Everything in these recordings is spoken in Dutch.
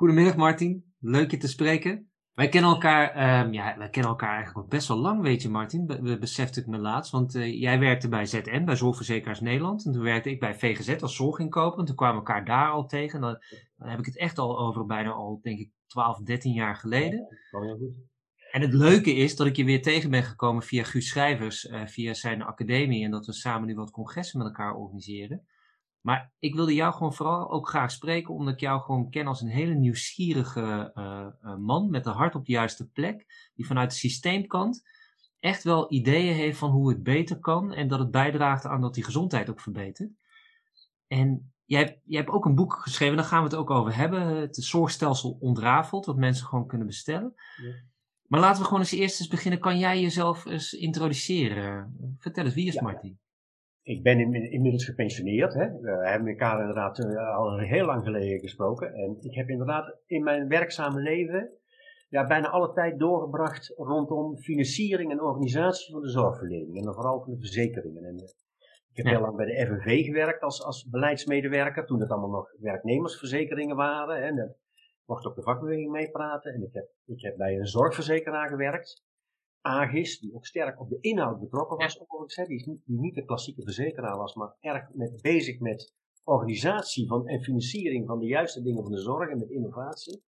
Goedemiddag Martin, leuk je te spreken. Wij kennen elkaar, um, ja, wij kennen elkaar eigenlijk al best wel lang, weet je Martin. We besefte ik me laatst, want uh, jij werkte bij ZN, bij Zorgverzekeraars Nederland. En toen werkte ik bij VGZ als zorginkoper. En toen kwamen we elkaar daar al tegen. Dan, dan heb ik het echt al over bijna al, denk ik, 12, 13 jaar geleden. Ja, heel goed. En het leuke is dat ik je weer tegen ben gekomen via Guus Schrijvers, uh, via zijn academie. En dat we samen nu wat congressen met elkaar organiseren. Maar ik wilde jou gewoon vooral ook graag spreken, omdat ik jou gewoon ken als een hele nieuwsgierige uh, uh, man met een hart op de juiste plek, die vanuit de systeemkant echt wel ideeën heeft van hoe het beter kan en dat het bijdraagt aan dat die gezondheid ook verbetert. En jij hebt, jij hebt ook een boek geschreven, daar gaan we het ook over hebben, het zorgstelsel ontrafeld, wat mensen gewoon kunnen bestellen. Ja. Maar laten we gewoon eens eerst eens beginnen. Kan jij jezelf eens introduceren? Vertel eens, wie is ja. Martin? Ik ben in, inmiddels gepensioneerd. Hè. We hebben elkaar inderdaad uh, al heel lang geleden gesproken. En ik heb inderdaad in mijn werkzame leven ja, bijna alle tijd doorgebracht rondom financiering en organisatie van de zorgverlening. En dan vooral van de verzekeringen. En, uh, ik heb ja. heel lang bij de FNV gewerkt als, als beleidsmedewerker, toen het allemaal nog werknemersverzekeringen waren. Hè. En dan mocht ook de vakbeweging meepraten. En ik heb, ik heb bij een zorgverzekeraar gewerkt. Agis, die ook sterk op de inhoud betrokken was, ja. die, die niet de klassieke verzekeraar was, maar erg met, bezig met organisatie van, en financiering van de juiste dingen van de zorg en met innovatie.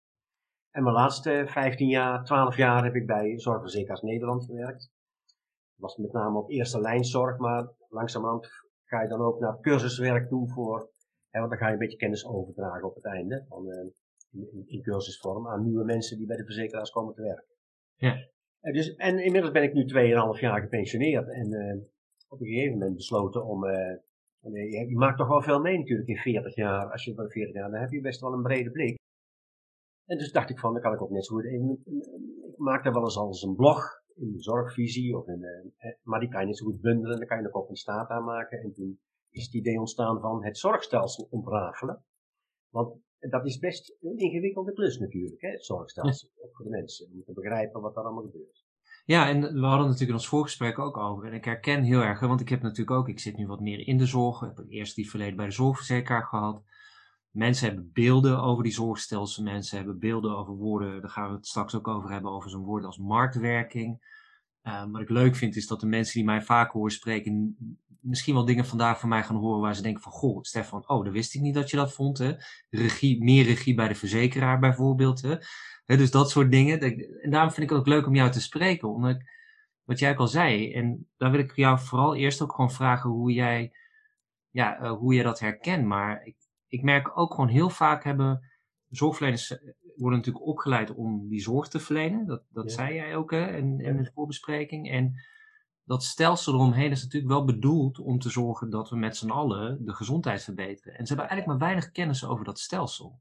En mijn laatste 15 jaar, 12 jaar heb ik bij Zorgverzekeraars Nederland gewerkt. Was met name op eerste lijn zorg, maar langzamerhand ga je dan ook naar cursuswerk toe voor, hè, want dan ga je een beetje kennis overdragen op het einde, van, uh, in, in, cursusvorm, aan nieuwe mensen die bij de verzekeraars komen te werken. Ja. Uh, dus, en inmiddels ben ik nu 2,5 jaar gepensioneerd en uh, op een gegeven moment besloten om. Uh, je, maakt toch wel veel mee natuurlijk in 40 jaar. Als je van 40 jaar, dan heb je best wel een brede blik. En dus dacht ik van, dan kan ik ook net zo goed even. Ik maak daar wel eens als een blog in zorgvisie, of in, maar die kan je net zo goed bundelen. Dan kan je ook op een staat aanmaken. En toen is het idee ontstaan van het zorgstelsel ontrafelen. Want dat is best een ingewikkelde klus natuurlijk, hè, het zorgstelsel. Ja. Ook voor de mensen, om te begrijpen wat er allemaal gebeurt. Ja, en we hadden natuurlijk in ons voorgesprek ook over. En ik herken heel erg, want ik heb natuurlijk ook, ik zit nu wat meer in de zorg. Ik heb eerst die verleden bij de zorgverzekeraar gehad. Mensen hebben beelden over die zorgstelsel. Mensen hebben beelden over woorden. Daar gaan we het straks ook over hebben, over zo'n woord als marktwerking. Uh, wat ik leuk vind is dat de mensen die mij vaak horen spreken, misschien wel dingen vandaag van mij gaan horen waar ze denken van, goh, Stefan, oh, dat wist ik niet dat je dat vond, hè. Regie, meer regie bij de verzekeraar bijvoorbeeld, hè. hè dus dat soort dingen. En daarom vind ik het ook leuk om jou te spreken, omdat ik, wat jij ook al zei, en daar wil ik jou vooral eerst ook gewoon vragen hoe jij, ja, uh, hoe je dat herkent. Maar ik, ik merk ook gewoon heel vaak hebben zorgverleners worden natuurlijk opgeleid om die zorg te verlenen. Dat, dat ja. zei jij ook hè, in, in de voorbespreking. En dat stelsel eromheen is natuurlijk wel bedoeld om te zorgen dat we met z'n allen de gezondheid verbeteren. En ze hebben eigenlijk maar weinig kennis over dat stelsel.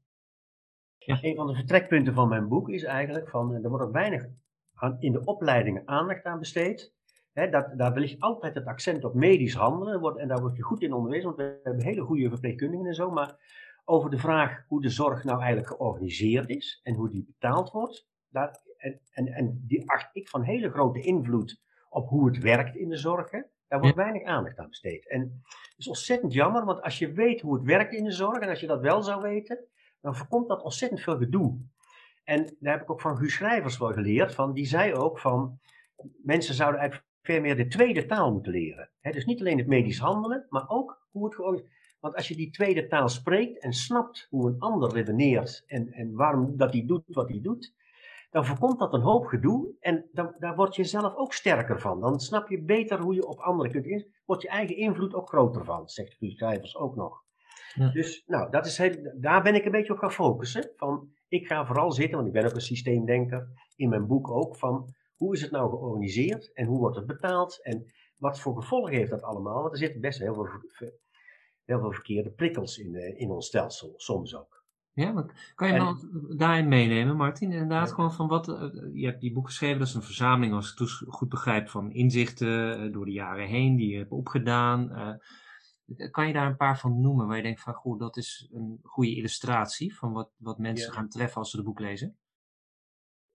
Ja. Een van de vertrekpunten van mijn boek is eigenlijk van, er wordt ook weinig aan, in de opleidingen aandacht aan besteed. Dat, daar ligt altijd het accent op medisch handelen wordt, en daar word je goed in onderwezen, want we hebben hele goede verpleegkundigen en zo, maar over de vraag hoe de zorg nou eigenlijk georganiseerd is en hoe die betaald wordt. Daar, en, en, en die acht ik van hele grote invloed op hoe het werkt in de zorg. Hè. Daar wordt weinig aandacht aan besteed. En dat is ontzettend jammer, want als je weet hoe het werkt in de zorg en als je dat wel zou weten, dan voorkomt dat ontzettend veel gedoe. En daar heb ik ook van Guus Schrijvers wel geleerd, van, die zei ook van, mensen zouden eigenlijk veel meer de tweede taal moeten leren. dus niet alleen het medisch handelen, maar ook hoe het georganiseerd want als je die tweede taal spreekt en snapt hoe een ander redeneert en, en waarom dat hij doet wat hij doet, dan voorkomt dat een hoop gedoe en dan, daar word je zelf ook sterker van. Dan snap je beter hoe je op anderen kunt in, wordt je eigen invloed ook groter van, zegt Guus Schrijvers ook nog. Ja. Dus nou, dat is heel, daar ben ik een beetje op gaan focussen. Van, ik ga vooral zitten, want ik ben ook een systeemdenker, in mijn boek ook, van hoe is het nou georganiseerd en hoe wordt het betaald en wat voor gevolgen heeft dat allemaal? Want er zit best heel veel heel veel verkeerde prikkels in, uh, in ons stelsel, soms ook. Ja, kan je en, daarin meenemen, Martin? Inderdaad, ja. gewoon van wat. Uh, je hebt die boek geschreven, dat is een verzameling, als ik het goed begrijp, van inzichten uh, door de jaren heen die je hebt opgedaan. kan je daar een paar van noemen waar je denkt van, goed, dat is een goede illustratie van wat, wat mensen ja. gaan treffen als ze het boek lezen?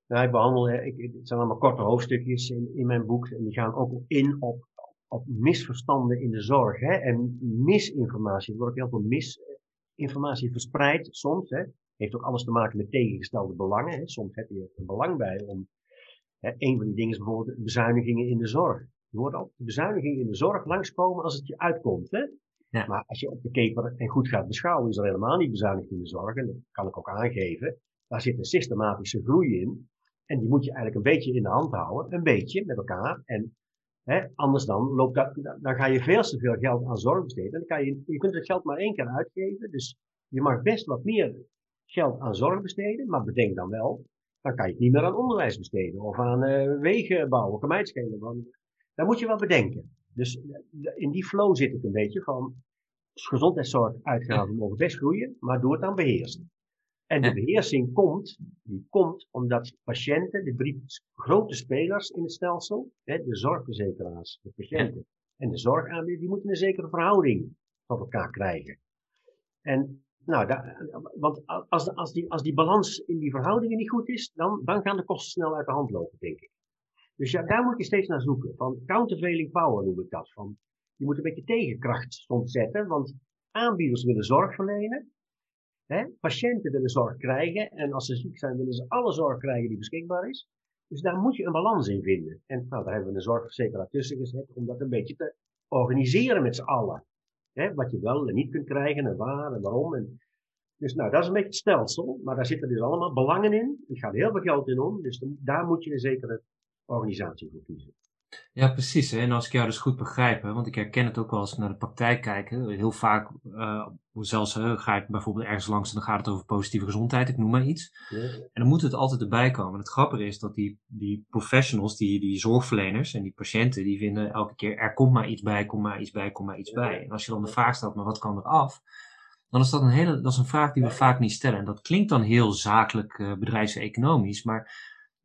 Nou, ik behandel, ik, het zijn allemaal korte hoofdstukjes in, in mijn boek en die gaan ook in op op misverstanden in de zorg hè, en misinformatie. Er wordt ook heel veel misinformatie verspreid soms. Hè. Heeft ook alles te maken met tegengestelde belangen. Hè. Soms heb je een belang bij om. Hè, een van die dingen is bijvoorbeeld bezuinigingen in de zorg. Je hoort altijd bezuinigingen in de zorg langskomen als het je uitkomt. Hè? Ja. Maar als je op de keper en goed gaat beschouwen, is er helemaal niet bezuinigd in de zorg. En dat kan ik ook aangeven. Daar zit een systematische groei in. En die moet je eigenlijk een beetje in de hand houden. Een beetje met elkaar. En hè, anders dan, loopt dan ga je veel te veel geld aan zorg besteden. Dan kan je, je kunt het geld maar één keer uitgeven. Dus je mag best wat meer geld aan zorg besteden. Maar bedenk dan wel, dan kan je het niet meer aan onderwijs besteden. Of aan uh, wegen bouwen, gemeenschelen. Want daar moet je wel bedenken. Dus in die flow zit ik een beetje van gezondheidszorguitgaven mogen best groeien, maar doe het dan beheerst. En de beheersing komt, die komt omdat patiënten, de drie grote spelers in het stelsel, hè, de zorgverzekeraars, de patiënten en de zorgaanbieders, die moeten een zekere verhouding tot elkaar krijgen. En nou, want als, als, die, als die balans in die verhoudingen niet goed is, dan, dan gaan de kosten snel uit de hand lopen, denk ik. Dus ja, daar moet je steeds naar zoeken. Van countervailing power noem ik dat. Van, je moet een beetje tegenkracht soms zetten, want aanbieders willen zorg verlenen. Hè? Patiënten willen zorg krijgen en als ze ziek zijn willen ze alle zorg krijgen die beschikbaar is. Dus daar moet je een balans in vinden. En nou, daar hebben we een zorgverzekeraar tussen gezet om dat een beetje te organiseren met z'n allen. Hè? Wat je wel en niet kunt krijgen en waar en waarom. En dus nou, dat is een beetje het stelsel, maar daar zitten dus allemaal belangen in. Er gaat heel veel geld in om, dus daar moet je een zekere organisatie voor kiezen. Ja, precies. Hè? En als ik jou dus goed begrijp, hè, want ik herken het ook wel als ik naar de praktijk kijk. Hè, heel vaak, uh, zelfs hè, ga ik bijvoorbeeld ergens langs en dan gaat het over positieve gezondheid, ik noem maar iets. En dan moet het altijd erbij komen. het grappige is dat die, die professionals, die, die zorgverleners en die patiënten, die vinden elke keer er komt maar iets bij, komt maar iets bij, komt maar iets bij. En als je dan de vraag stelt, maar wat kan er af? Dan is dat een hele, dat is een vraag die we vaak niet stellen. En dat klinkt dan heel zakelijk uh, bedrijfseconomisch, maar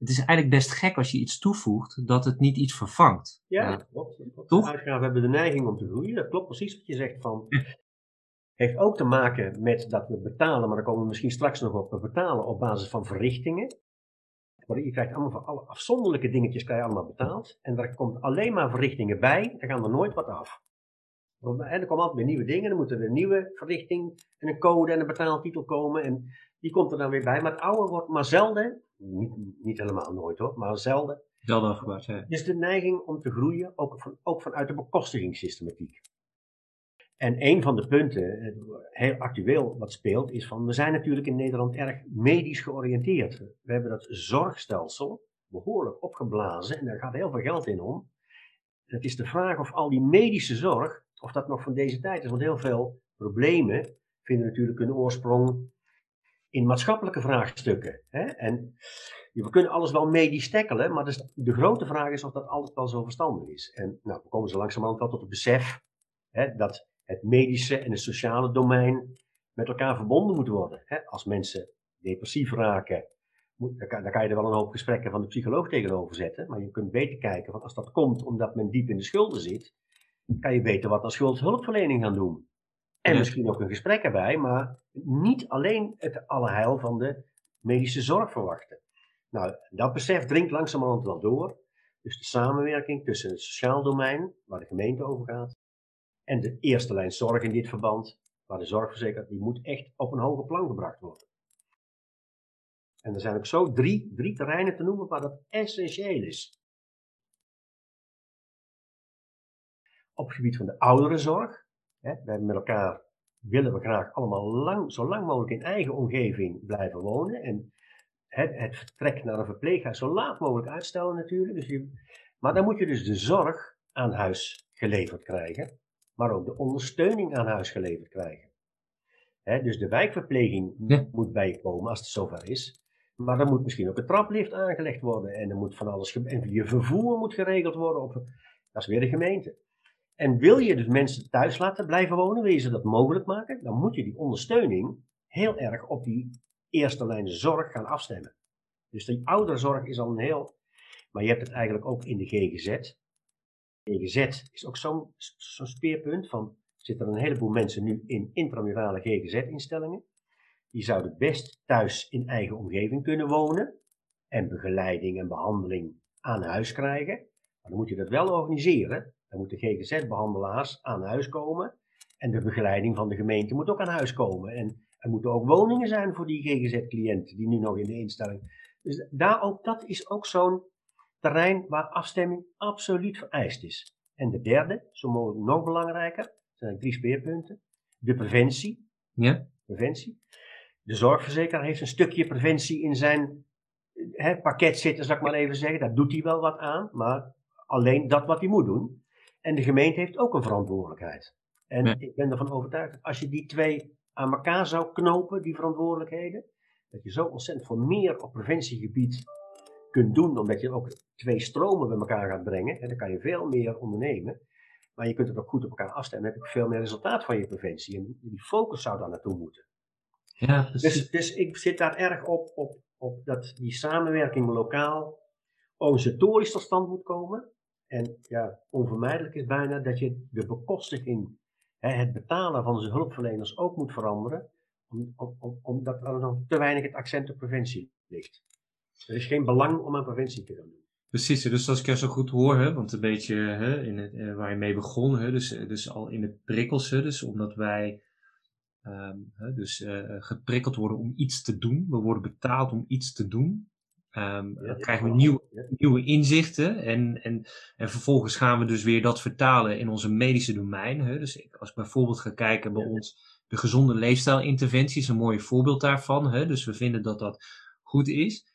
het is eigenlijk best gek als je iets toevoegt dat het niet iets vervangt. Ja, dat klopt. Toch? De uitgaven hebben de neiging om te groeien. Dat klopt precies wat je zegt van. Heeft ook te maken met dat we betalen, maar daar komen we misschien straks nog op. We betalen op basis van verrichtingen. Je krijgt allemaal van alle afzonderlijke dingetjes krijg je allemaal betaald. En daar komt alleen maar verrichtingen bij. Er gaan er nooit wat af. En er komen altijd weer nieuwe dingen. Dan moet er een nieuwe verrichting en een code en een betaaltitel komen. En die komt er dan weer bij. Maar het oude wordt maar zelden niet, niet helemaal nooit hoor, maar zelden. Zelden afgebouwd, ja. is de neiging om te groeien, ook, van, ook vanuit de bekostigingssystematiek. En een van de punten, eh, heel actueel wat speelt, is van, we zijn natuurlijk in Nederland erg medisch georiënteerd. We hebben dat zorgstelsel behoorlijk opgeblazen en daar gaat heel veel geld in om. Het is de vraag of al die medische zorg, of dat nog van deze tijd is, want heel veel problemen vinden natuurlijk een oorsprong in maatschappelijke vraagstukken. Hè? En we kunnen alles wel medisch tackelen, maar dus de grote vraag is of dat altijd wel zo verstandig is. En nou, we komen zo langzamerhand wel tot het besef hè, dat het medische en het sociale domein met elkaar verbonden moeten worden. Hè? Als mensen depressief raken, moet, dan, kan, dan, kan, je er wel een hoop gesprekken van de psycholoog tegenover zetten, maar je kunt beter kijken van als dat komt omdat men diep in de schulden zit, kan je beter wat aan schuldhulpverlening gaan doen. En misschien ook een gesprek erbij, maar niet alleen het alleheil van de medische zorg verwachten. Nou, dat besef dringt langzamerhand wel door. Dus de samenwerking tussen het sociaal domein, waar de gemeente over gaat, en de eerste lijn zorg in dit verband, waar de zorgverzekeraar, die moet echt op een hoger plan gebracht worden. En er zijn ook zo drie, drie terreinen te noemen waar dat essentieel is. Op het gebied van de ouderenzorg, Hè, wij met elkaar willen we graag allemaal lang, zo lang mogelijk in eigen omgeving blijven wonen. En het, het vertrek naar een verpleeghuis zo laat mogelijk uitstellen natuurlijk. Dus je, maar dan moet je dus de zorg aan huis geleverd krijgen. Maar ook de ondersteuning aan huis geleverd krijgen. dus de wijkverpleging moet bijkomen als het zover is. Maar dan moet misschien ook een traplift aangelegd worden. En er moet van alles. En je vervoer moet geregeld worden. Op, dat is weer de gemeente. En wil je dus mensen thuis laten blijven wonen, wil je ze dat mogelijk maken, dan moet je die ondersteuning heel erg op die eerste lijn zorg gaan afstemmen. Dus die ouderzorg is al een heel. Maar je hebt het eigenlijk ook in de GGZ. GGZ is ook zo'n zo speerpunt van. Er zitten een heleboel mensen nu in intramurale GGZ-instellingen. Die zouden best thuis in eigen omgeving kunnen wonen. En begeleiding en behandeling aan huis krijgen. Maar dan moet je dat wel organiseren. Dan moeten GGZ-behandelaars aan huis komen. En de begeleiding van de gemeente moet ook aan huis komen. En Er moeten ook woningen zijn voor die GGZ-cliënten die nu nog in de instelling. Dus daar ook, dat is ook zo'n terrein waar afstemming absoluut vereist is. En de derde, zo mogelijk nog belangrijker, zijn drie speerpunten. De preventie. Ja. Preventie. De zorgverzekeraar heeft een stukje preventie in zijn hè, pakket zitten, zal ik maar even zeggen. Daar doet hij wel wat aan, maar alleen dat wat hij moet doen. En de gemeente heeft ook een verantwoordelijkheid. En ik ben ervan overtuigd dat als je die twee aan elkaar zou knopen, die verantwoordelijkheden, dat je zo ontzettend veel meer op preventiegebied kunt doen, omdat je ook twee stromen bij elkaar gaat brengen. En dan kan je veel meer ondernemen. Maar je kunt het ook goed op elkaar afstemmen. Dan heb je veel meer resultaat van je preventie. En die focus zou daar naartoe moeten. Ja, dus, dus ik zit daar erg op, op, op dat die samenwerking lokaal organisatorisch tot stand moet komen. En ja, onvermijdelijk is bijna dat je de bekostiging, hè, het betalen van zijn hulpverleners ook moet veranderen. Omdat om, om, er nog te weinig het accent op preventie ligt. Er is geen belang om aan preventie te doen. Precies, dus als ik jou zo goed hoor, hè, want een beetje hè, in het, eh, waar je mee begon, hè, dus, dus al in de prikkels, dus omdat wij um, hè, dus uh, geprikkeld worden om iets te doen, we worden betaald om iets te doen, um, dan krijgen we nieuwe, nieuwe inzichten en, en, en vervolgens gaan we dus weer dat vertalen in onze medische domein. Hè. Dus ik, als ik bijvoorbeeld ga kijken bij ons, de gezonde leefstijlinterventie is een mooi voorbeeld daarvan. Hè. Dus we vinden dat dat goed is.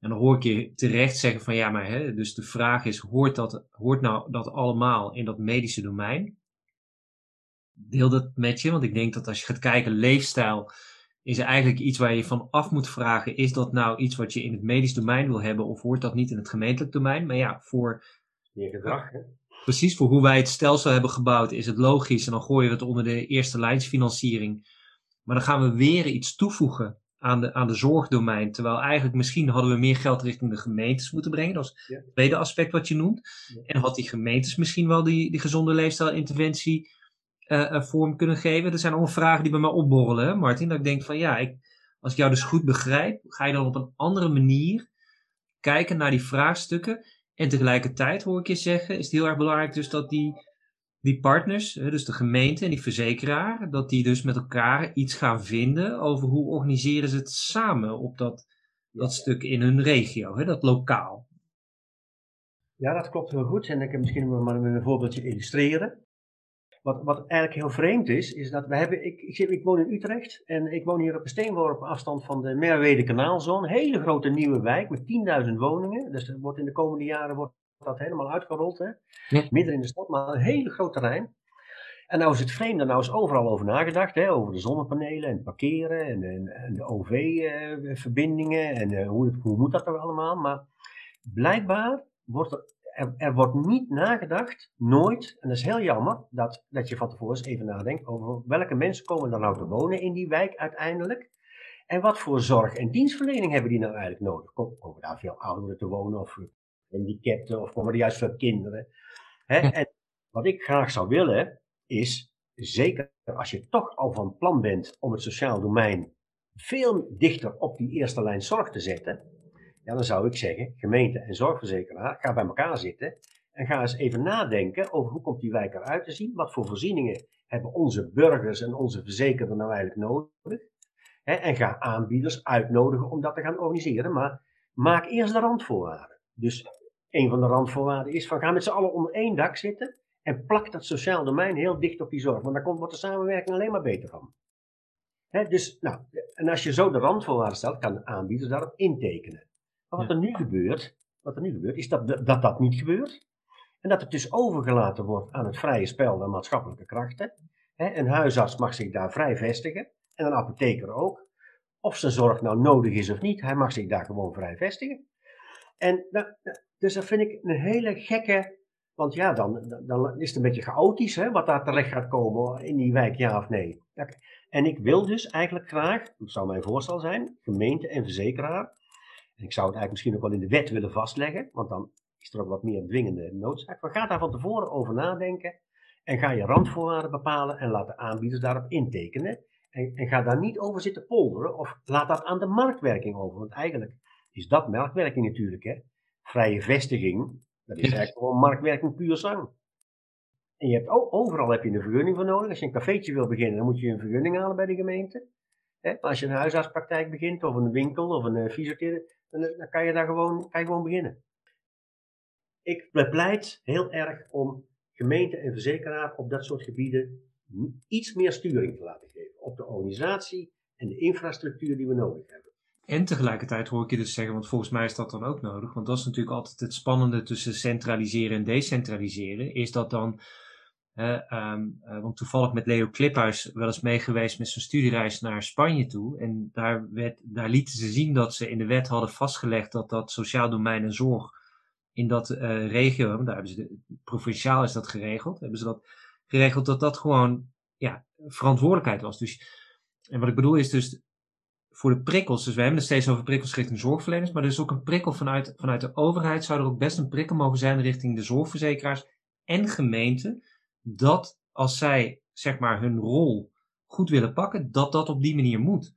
En dan hoor ik je terecht zeggen van ja, maar hè, dus de vraag is, hoort, dat, hoort nou dat allemaal in dat medische domein? Deel dat met je, want ik denk dat als je gaat kijken, leefstijl is eigenlijk iets waar je van af moet vragen, is dat nou iets wat je in het medisch domein wil hebben of hoort dat niet in het gemeentelijk domein? Maar ja, voor... Je gedrag, hè? Precies, voor hoe wij het stelsel hebben gebouwd is het logisch en dan gooien we het onder de eerste lijnsfinanciering. Maar dan gaan we weer iets toevoegen aan de, aan de zorgdomein. Terwijl eigenlijk misschien hadden we meer geld richting de gemeentes moeten brengen. Dat is het tweede aspect wat je noemt. En had die gemeentes misschien wel die, die gezonde leefstijlinterventie uh, vorm kunnen geven. Er zijn allemaal vragen die bij mij opborrelen, Martin. Dat ik denk van ja, ik, als ik jou dus goed begrijp, ga je dan op een andere manier kijken naar die vraagstukken. En tegelijkertijd hoor ik je zeggen, is het heel erg belangrijk dus dat die die partners, dus de gemeente en die verzekeraar, dat die dus met elkaar iets gaan vinden over hoe organiseren ze het samen op dat, dat stuk in hun regio, dat lokaal. Ja, dat klopt heel goed. En ik heb misschien maar met een voorbeeldje illustreren. Wat, wat eigenlijk heel vreemd is, is dat we hebben, ik, ik, ik woon in Utrecht en ik woon hier op een steenworp afstand van de Merwede Kanaalzone. Een hele grote nieuwe wijk met 10.000 woningen. Dus er wordt in de komende jaren wordt dat helemaal uitgerold. Hè? Ja. Midden in de stad, maar een hele groot terrein. En nou is het vreemde, nou is overal over nagedacht, hè, over de zonnepanelen en parkeren en, en, en de OV-verbindingen en uh, hoe, hoe moet dat toch allemaal. Maar blijkbaar wordt er, er, er, wordt niet nagedacht, nooit, en dat is heel jammer, dat, dat je van tevoren eens even nadenkt over welke mensen komen er nou te wonen in die wijk uiteindelijk. En wat voor zorg en dienstverlening hebben die nou eigenlijk nodig? Komen daar veel ouderen te wonen of gehandicapten of komen er juist veel kinderen. Hè? En wat ik graag zou willen is, zeker als je toch al van plan bent om het sociaal domein veel dichter op die eerste lijn zorg te zetten, ja, dan zou ik zeggen, gemeente en zorgverzekeraar, ga bij elkaar zitten en ga eens even nadenken over hoe komt die wijk eruit te zien, wat voor voorzieningen hebben onze burgers en onze verzekerden nou eigenlijk nodig. En ga aanbieders uitnodigen om dat te gaan organiseren, maar maak eerst de randvoorwaarden. Dus een van de randvoorwaarden is van ga met z'n allen onder één dak zitten en plak dat sociaal domein heel dicht op die zorg. Want daar komt, wordt de samenwerking alleen maar beter van. dus, nou, en als je zo de randvoorwaarden stelt, kan de aanbieder daarop intekenen. Maar wat er nu gebeurt, wat er nu gebeurt, is dat, dat dat niet gebeurt. En dat het dus overgelaten wordt aan het vrije spel van maatschappelijke krachten. een huisarts mag zich daar vrij vestigen. En een apotheker ook. Of zijn zorg nou nodig is of niet, hij mag zich daar gewoon vrij vestigen. En nou, dus dat vind ik een hele gekke. Want ja, dan, dan is het een beetje chaotisch hè, wat daar terecht gaat komen in die wijk, ja of nee. En ik wil dus eigenlijk graag, dat zou mijn voorstel zijn, gemeente en verzekeraar. En ik zou het eigenlijk misschien ook wel in de wet willen vastleggen, want dan is er ook wat meer dwingende noodzaak. Maar ga daar van tevoren over nadenken en ga je randvoorwaarden bepalen en laat de aanbieders daarop intekenen. En, en ga daar niet over zitten polderen of laat dat aan de marktwerking over. Want eigenlijk is dat marktwerking natuurlijk. Hè? vrije vestiging, dat is eigenlijk gewoon marktwerking puur zang. En je hebt, overal heb je een vergunning voor nodig. Als je een cafeetje wil beginnen, dan moet je een vergunning halen bij de gemeente. Maar als je een huisartspraktijk begint, of een winkel, of een uh, fysiotherapeut, dan, kan je daar gewoon, kan je gewoon beginnen. Ik pleit heel erg om gemeenten en verzekeraars op dat soort gebieden iets meer sturing te laten geven. Op de organisatie en de infrastructuur die we nodig hebben. En tegelijkertijd hoor ik je dus zeggen, want volgens mij is dat dan ook nodig. Want dat is natuurlijk altijd het spannende tussen centraliseren en decentraliseren. Is dat dan, uh, want toevallig met Leo Kliphuis wel eens mee geweest met zijn studiereis naar Spanje toe. En daar, werd, daar lieten ze zien dat ze in de wet hadden vastgelegd dat dat sociaal domein en zorg in dat uh, regio, daar hebben ze provinciaal is dat geregeld, hebben ze dat geregeld dat dat gewoon ja, verantwoordelijkheid was. Dus, en wat ik bedoel is dus voor de prikkels, dus we hebben het steeds over prikkels richting zorgverleners, maar er is ook een prikkel vanuit, vanuit de overheid, zou er ook best een prikkel mogen zijn richting de zorgverzekeraars en gemeenten, dat als zij zeg maar hun rol goed willen pakken, dat dat op die manier moet.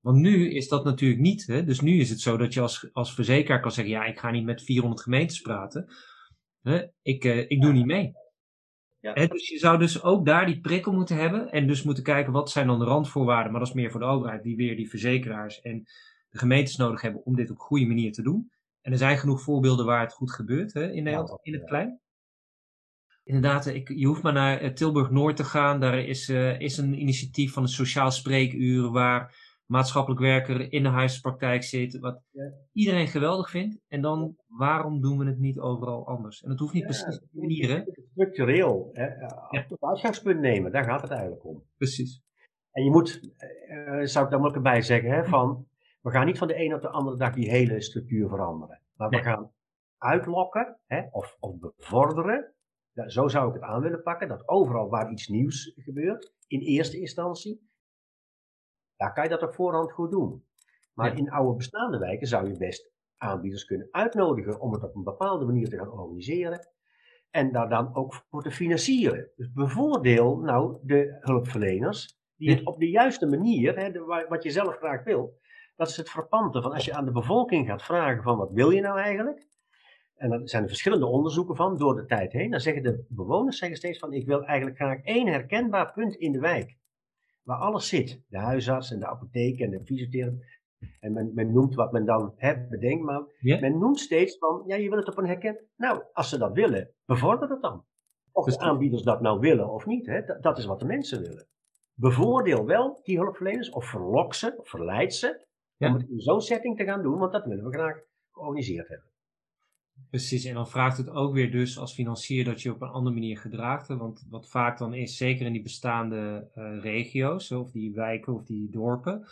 Want nu is dat natuurlijk niet. Hè? Dus nu is het zo dat je als, als verzekeraar kan zeggen: ja, ik ga niet met 400 gemeentes praten. Hè? Ik, uh, ik doe niet mee. Ja. dus je zou dus ook daar die prikkel moeten hebben. En dus moeten kijken wat zijn dan de randvoorwaarden. Maar dat is meer voor de overheid, die weer die verzekeraars en de gemeentes nodig hebben om dit op goede manier te doen. En er zijn genoeg voorbeelden waar het goed gebeurt hè, in Nederland, in het klein. Inderdaad, ik, je hoeft maar naar eh, Tilburg Noord te gaan. Daar is, uh, is een initiatief van een sociaal spreekuur waar maatschappelijk werker in de huispraktijk zit, wat iedereen geweldig vindt. En dan, waarom doen we het niet overal anders? En dat hoeft niet precies op die manier, Structureel, hè, het uitgangspunt nemen, daar gaat het eigenlijk om. Precies. En je moet, uh, zou ik dan ook erbij zeggen, hè, van, we gaan niet van de ene op de andere dag die hele structuur veranderen. Maar we gaan uitlokken, hè, of, of bevorderen, zo zou ik het aan willen pakken, dat overal waar iets nieuws gebeurt, in eerste instantie, daar kan je dat op voorhand goed doen. Maar in oude bestaande wijken zou je best aanbieders kunnen uitnodigen om het op een bepaalde manier te gaan organiseren. En daar dan ook voor te financieren. Dus bevoordeel nou de hulpverleners die het op de juiste manier, hè, wat je zelf graag wil. Dat is het frappante van als je aan de bevolking gaat vragen van wat wil je nou eigenlijk? En daar zijn er verschillende onderzoeken van door de tijd heen. Dan zeggen de bewoners zeggen steeds van ik wil eigenlijk graag één herkenbaar punt in de wijk waar alles zit. De huisarts en de apotheek en de fysiotherapeut. En men, men, noemt wat men dan hè, bedenkt, maar men noemt steeds van, ja, je wil het op een herken. Nou, als ze dat willen, bevorder het dan. Of de aanbieders dat nou willen of niet, hè, dat, dat, is wat de mensen willen. Bevoordeel wel die hulpverleners, of verlok ze, of verleid ze, om het in zo'n setting te gaan doen, want dat willen we graag georganiseerd hebben. Precies, en dan vraagt het ook weer dus als financier dat je op een andere manier gedraagt. Want wat vaak dan is, zeker in die bestaande uh, regio's, of die wijken of die dorpen,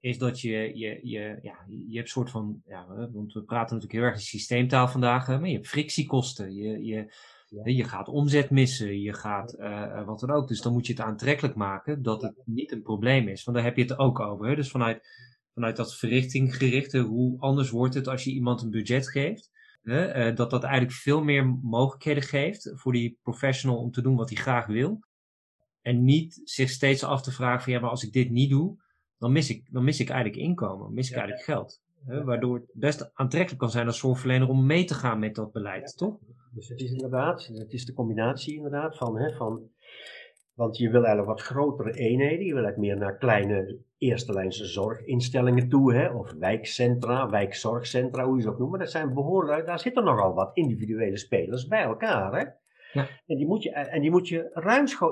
is dat je, je, je, ja, je hebt een soort van, ja, want we praten natuurlijk heel erg in systeemtaal vandaag, maar je hebt frictiekosten, je, je, je gaat omzet missen, je gaat uh, wat dan ook. Dus dan moet je het aantrekkelijk maken dat het niet een probleem is, want daar heb je het ook over. Hè? Dus vanuit, vanuit dat verrichtinggerichte, hoe anders wordt het als je iemand een budget geeft uh, dat dat eigenlijk veel meer mogelijkheden geeft voor die professional om te doen wat hij graag wil. En niet zich steeds af te vragen van ja, maar als ik dit niet doe, dan mis ik, dan mis ik eigenlijk inkomen, mis ik eigenlijk geld. waardoor het best aantrekkelijk kan zijn als zorgverlener om mee te gaan met dat beleid, toch? Dus het is inderdaad, het is de combinatie inderdaad van, hè, van want je wil eigenlijk wat grotere eenheden. Je wil eigenlijk meer naar kleine eerste lijnse zorginstellingen toe. Hè? Of wijkcentra, wijkzorgcentra, hoe je ze ook noemt. Maar dat zijn behoorlijk, daar zitten nogal wat individuele spelers bij elkaar. Hè? Ja. En, die moet je, en die moet je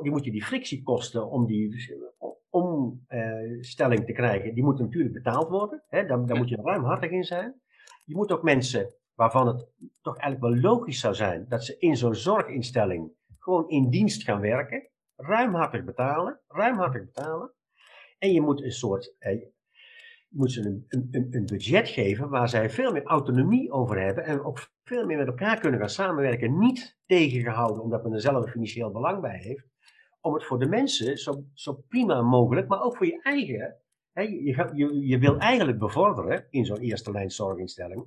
die moet je die frictiekosten om die omstelling te krijgen, die moeten natuurlijk betaald worden. Hè? Daar, daar moet je ruimhartig in zijn. Je moet ook mensen waarvan het toch eigenlijk wel logisch zou zijn dat ze in zo'n zorginstelling gewoon in dienst gaan werken ruimhartig betalen, ruimhartig betalen. En je moet een soort, eh, je moet ze een, een, een budget geven waar zij veel meer autonomie over hebben en ook veel meer met elkaar kunnen gaan samenwerken. Niet tegengehouden omdat men er zelf financieel belang bij heeft. Om het voor de mensen zo, zo prima mogelijk, maar ook voor je eigen. Hè, je, je, je wil eigenlijk bevorderen in zo'n eerste lijn zorginstelling.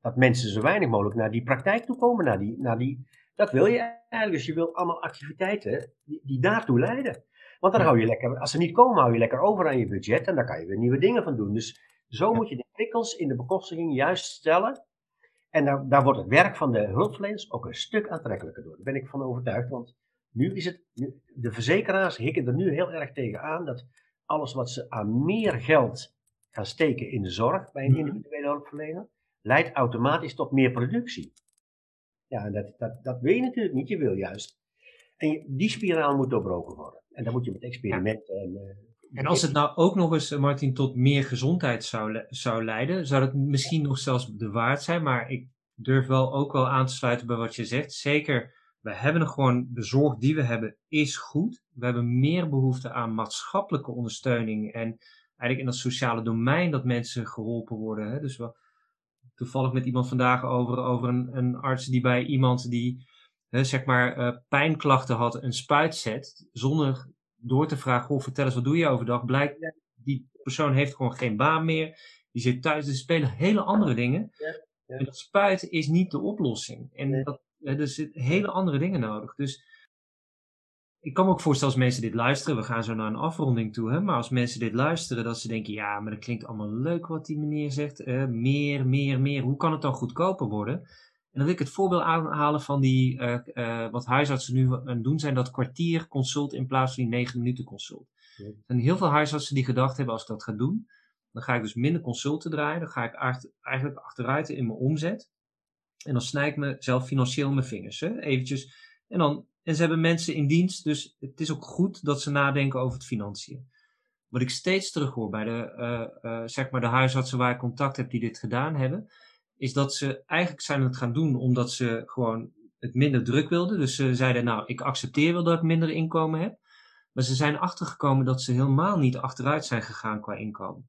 Dat mensen zo weinig mogelijk naar die praktijk toe komen, naar die, naar die, dat wil je eigenlijk. Dus je wil allemaal activiteiten die, die daartoe leiden. Want dan hou je lekker, als ze niet komen, hou je lekker over aan je budget en daar kan je weer nieuwe dingen van doen. Dus zo moet je de prikkels in de bekostiging juist stellen. En daar, daar wordt het werk van de hulpverleners ook een stuk aantrekkelijker door. Daar ben ik van overtuigd. Want nu is het, de verzekeraars hikken er nu heel erg tegen aan dat alles wat ze aan meer geld gaan steken in de zorg bij een Mhm. individuele hulpverlener, leidt automatisch tot meer productie. Ja, en dat, dat, dat wil je natuurlijk niet. Je wil juist. En die spiraal moet doorbroken worden. En dan moet je met experimenten en. eh, En als het nou ook nog eens, eh, Martin, tot meer gezondheid zou, le- zou leiden, zou dat misschien nog zelfs de waard zijn. Maar ik durf wel ook wel aan te sluiten bij wat je zegt. Zeker, we hebben gewoon, de zorg die we hebben is goed. We hebben meer behoefte aan maatschappelijke ondersteuning en eigenlijk in dat sociale domein dat mensen geholpen worden. Hè? Dus wel, toevallig met iemand vandaag over, over een, een arts die bij iemand die hè, zeg maar eh, pijnklachten had een spuit zet, zonder door te vragen, goh, vertel eens wat doe je overdag, blijkt die persoon heeft gewoon geen baan meer, die zit thuis, dus spelen hele andere dingen. Ja, ja. En dat spuiten is niet de oplossing. En Nee. dat, hè, er zitten hele andere dingen nodig. Dus ik kan me ook voorstellen als mensen dit luisteren, we gaan zo naar een afronding toe, hè, maar als mensen dit luisteren, dat ze denken, ja, maar dat klinkt allemaal leuk wat die meneer zegt, eh, meer, meer, meer, hoe kan het dan goedkoper worden? En dan wil ik het voorbeeld aanhalen van die, eh, eh, wat huisartsen nu aan het doen zijn, dat kwartier consult in plaats van die negen minuten consult. Ja. Er zijn heel veel huisartsen die gedacht hebben, als ik dat ga doen, dan ga ik dus minder consulten draaien, dan ga ik eigenlijk achteruit in mijn omzet. En dan snij ik mezelf financieel mijn vingers, hè, eventjes. En, dan, en ze hebben mensen in dienst, dus het is ook goed dat ze nadenken over het financiën. Wat ik steeds terug hoor bij de, eh, zeg maar de huisartsen waar ik contact heb die dit gedaan hebben, is dat ze eigenlijk zijn het gaan doen omdat ze gewoon het minder druk wilden. Dus ze zeiden, nou, ik accepteer wel dat ik minder inkomen heb. Maar ze zijn achtergekomen dat ze helemaal niet achteruit zijn gegaan qua inkomen.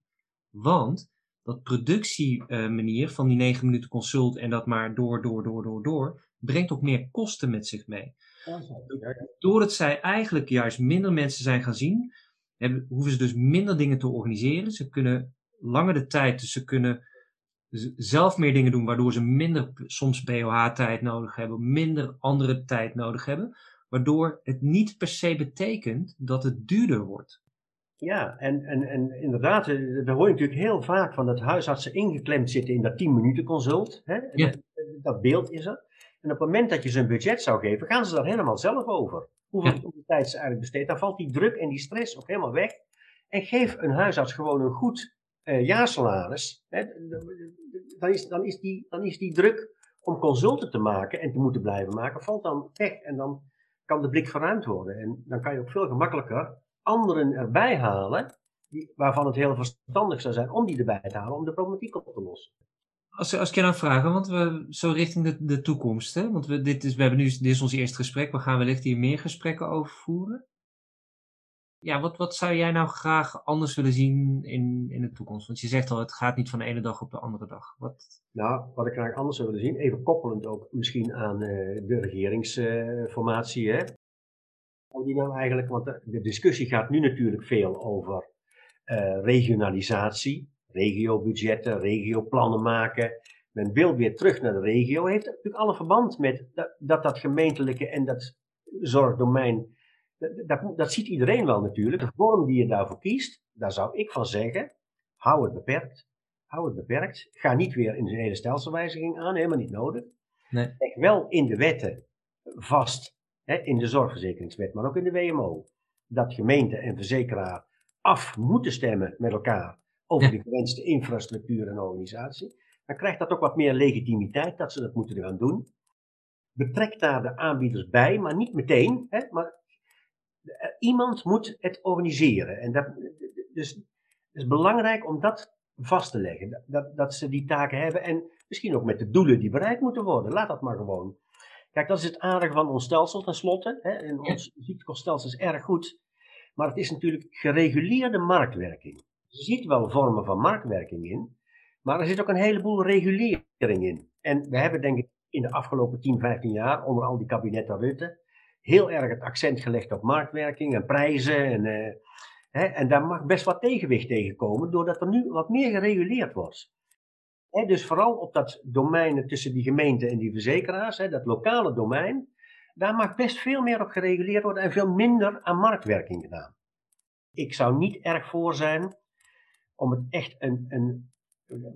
Want dat productiemanier van die 9 minuten consult en dat maar door, door, door, door, door, brengt ook meer kosten met zich mee. Doordat zij eigenlijk juist minder mensen zijn gaan zien, hebben, hoeven ze dus minder dingen te organiseren. Ze kunnen langer de tijd, dus ze kunnen zelf meer dingen doen, waardoor ze minder soms BOH-tijd nodig hebben, minder andere tijd nodig hebben. Waardoor het niet per se betekent dat het duurder wordt. Ja, en, en, en inderdaad, eh, daar hoor je natuurlijk heel vaak van dat huisartsen ingeklemd zitten in dat 10 minuten consult. Hè? Ja. Dat, dat beeld is er. En op het moment dat je ze een budget zou geven, gaan ze daar helemaal zelf over. Hoeveel, Ja. tijd ze eigenlijk besteedt. Dan valt die druk en die stress ook helemaal weg. En geef een huisarts gewoon een goed eh jaarsalaris. Hè? Dan, is, dan, is die, dan is die druk om consulten te maken en te moeten blijven maken, valt dan weg. En dan kan de blik verruimd worden. En dan kan je ook veel gemakkelijker anderen erbij halen, die, waarvan het heel verstandig zou zijn om die erbij te halen om de problematiek op te lossen. Als, als ik je nou vraag, want we zo richting de, de toekomst, hè? want we, dit is, we hebben nu, dit is ons eerste gesprek, we gaan wellicht hier meer gesprekken over voeren. Ja, wat, wat zou jij nou graag anders willen zien in, in de toekomst? Want je zegt al, het gaat niet van de ene dag op de andere dag. Wat, Nou, wat ik graag anders zou willen zien, even koppelend ook misschien aan eh, de regeringsformatie. hè. Hoe die nou eigenlijk, want de, discussie gaat nu natuurlijk veel over eh, regionalisatie, regiobudgetten, regioplannen maken. Men wil weer terug naar de regio. Heeft natuurlijk alle verband met dat, dat gemeentelijke en dat zorgdomein. Dat, dat, dat ziet iedereen wel natuurlijk. De vorm die je daarvoor kiest, daar zou ik van zeggen, hou het beperkt. Hou het beperkt. Ga niet weer in een hele stelselwijziging aan, helemaal niet nodig. Nee. Leg wel in de wetten vast, hè, in de zorgverzekeringswet, maar ook in de WMO, dat gemeente en verzekeraar af moeten stemmen met elkaar over Ja. de gewenste infrastructuur en organisatie. Dan krijgt dat ook wat meer legitimiteit dat ze dat moeten gaan doen. Betrek daar de aanbieders bij, maar niet meteen. Hè, maar iemand moet het organiseren. En dat, dus het is belangrijk om dat vast te leggen. Dat- Dat, dat ze die taken hebben en misschien ook met de doelen die bereikt moeten worden. Laat dat maar gewoon. Kijk, dat is het aardige van ons stelsel tenslotte. Hè. En ons ziektekoststelsel is erg goed. Maar het is natuurlijk gereguleerde marktwerking. Je ziet wel vormen van marktwerking in. Maar er zit ook een heleboel regulering in. En we hebben denk ik in de afgelopen 10, 15 jaar, onder al die kabinetten Rutte, heel erg het accent gelegd op marktwerking en prijzen. En, eh, hè, en daar mag best wat tegenwicht tegenkomen, doordat er nu wat meer gereguleerd wordt. Hè, dus vooral op dat domein tussen die gemeente en die verzekeraars, hè, dat lokale domein, daar mag best veel meer op gereguleerd worden en veel minder aan marktwerking gedaan. Ik zou niet erg voor zijn om het echt een, een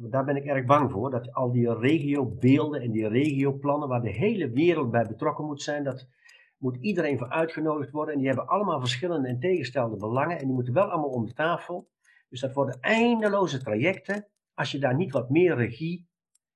daar ben ik erg bang voor, dat al die regiobeelden en die regioplannen waar de hele wereld bij betrokken moet zijn, dat, moet iedereen voor uitgenodigd worden. En die hebben allemaal verschillende en tegenstelde belangen. En die moeten wel allemaal om de tafel. Dus dat worden eindeloze trajecten. Als je daar niet wat meer regie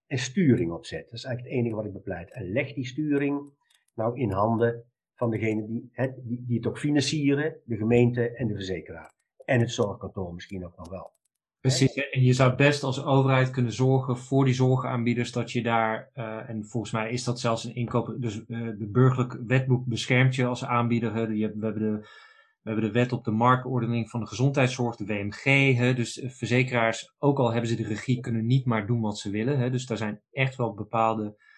en sturing op zet. Dat is eigenlijk het enige wat ik bepleit. En leg die sturing nou in handen van degene die, die, die het ook financieren, de gemeente en de verzekeraar. En het zorgkantoor misschien ook nog wel. Precies, en je zou best als overheid kunnen zorgen voor die zorgaanbieders dat je daar, uh, en volgens mij is dat zelfs een inkoop, dus uh, de burgerlijk wetboek beschermt je als aanbieder. Je, we, hebben de, we hebben de wet op de marktordening van de gezondheidszorg, de WMG. Hè. Dus uh, verzekeraars, ook al hebben ze de regie, kunnen niet maar doen wat ze willen. Hè. Dus daar zijn echt wel bepaalde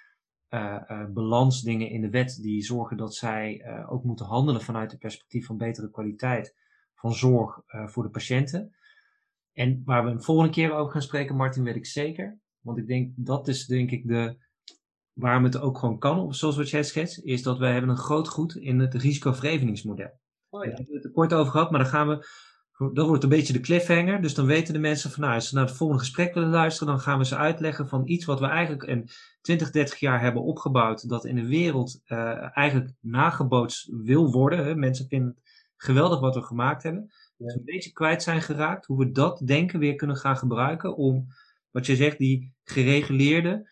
balansdingen in de wet die zorgen dat zij ook moeten handelen vanuit het perspectief van betere kwaliteit van zorg voor de patiënten. En waar we een volgende keer over gaan spreken, Martin, weet ik zeker. Want ik denk, dat is denk ik de, waarom het ook gewoon kan, zoals wat jij schetst, is dat wij hebben een groot goed in het risicovereveningsmodel. Oh ja. Daar hebben we het er kort over gehad, maar dan gaan we, dat wordt een beetje de cliffhanger. Dus dan weten de mensen van, nou, als ze naar het volgende gesprek willen luisteren, dan gaan we ze uitleggen van iets wat we eigenlijk in 20, 30 jaar hebben opgebouwd, dat in de wereld uh, eigenlijk nagebootst wil worden. Hè. Mensen vinden het geweldig wat we gemaakt hebben ja. een beetje kwijt zijn geraakt. Hoe we dat denken weer kunnen gaan gebruiken om, wat je zegt, die gereguleerde,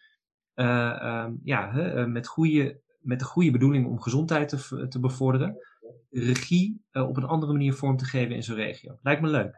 uh, ja, uh, met, goede, met de goede bedoeling om gezondheid te, te bevorderen, regie uh, op een andere manier vorm te geven in zo'n regio. Lijkt me leuk.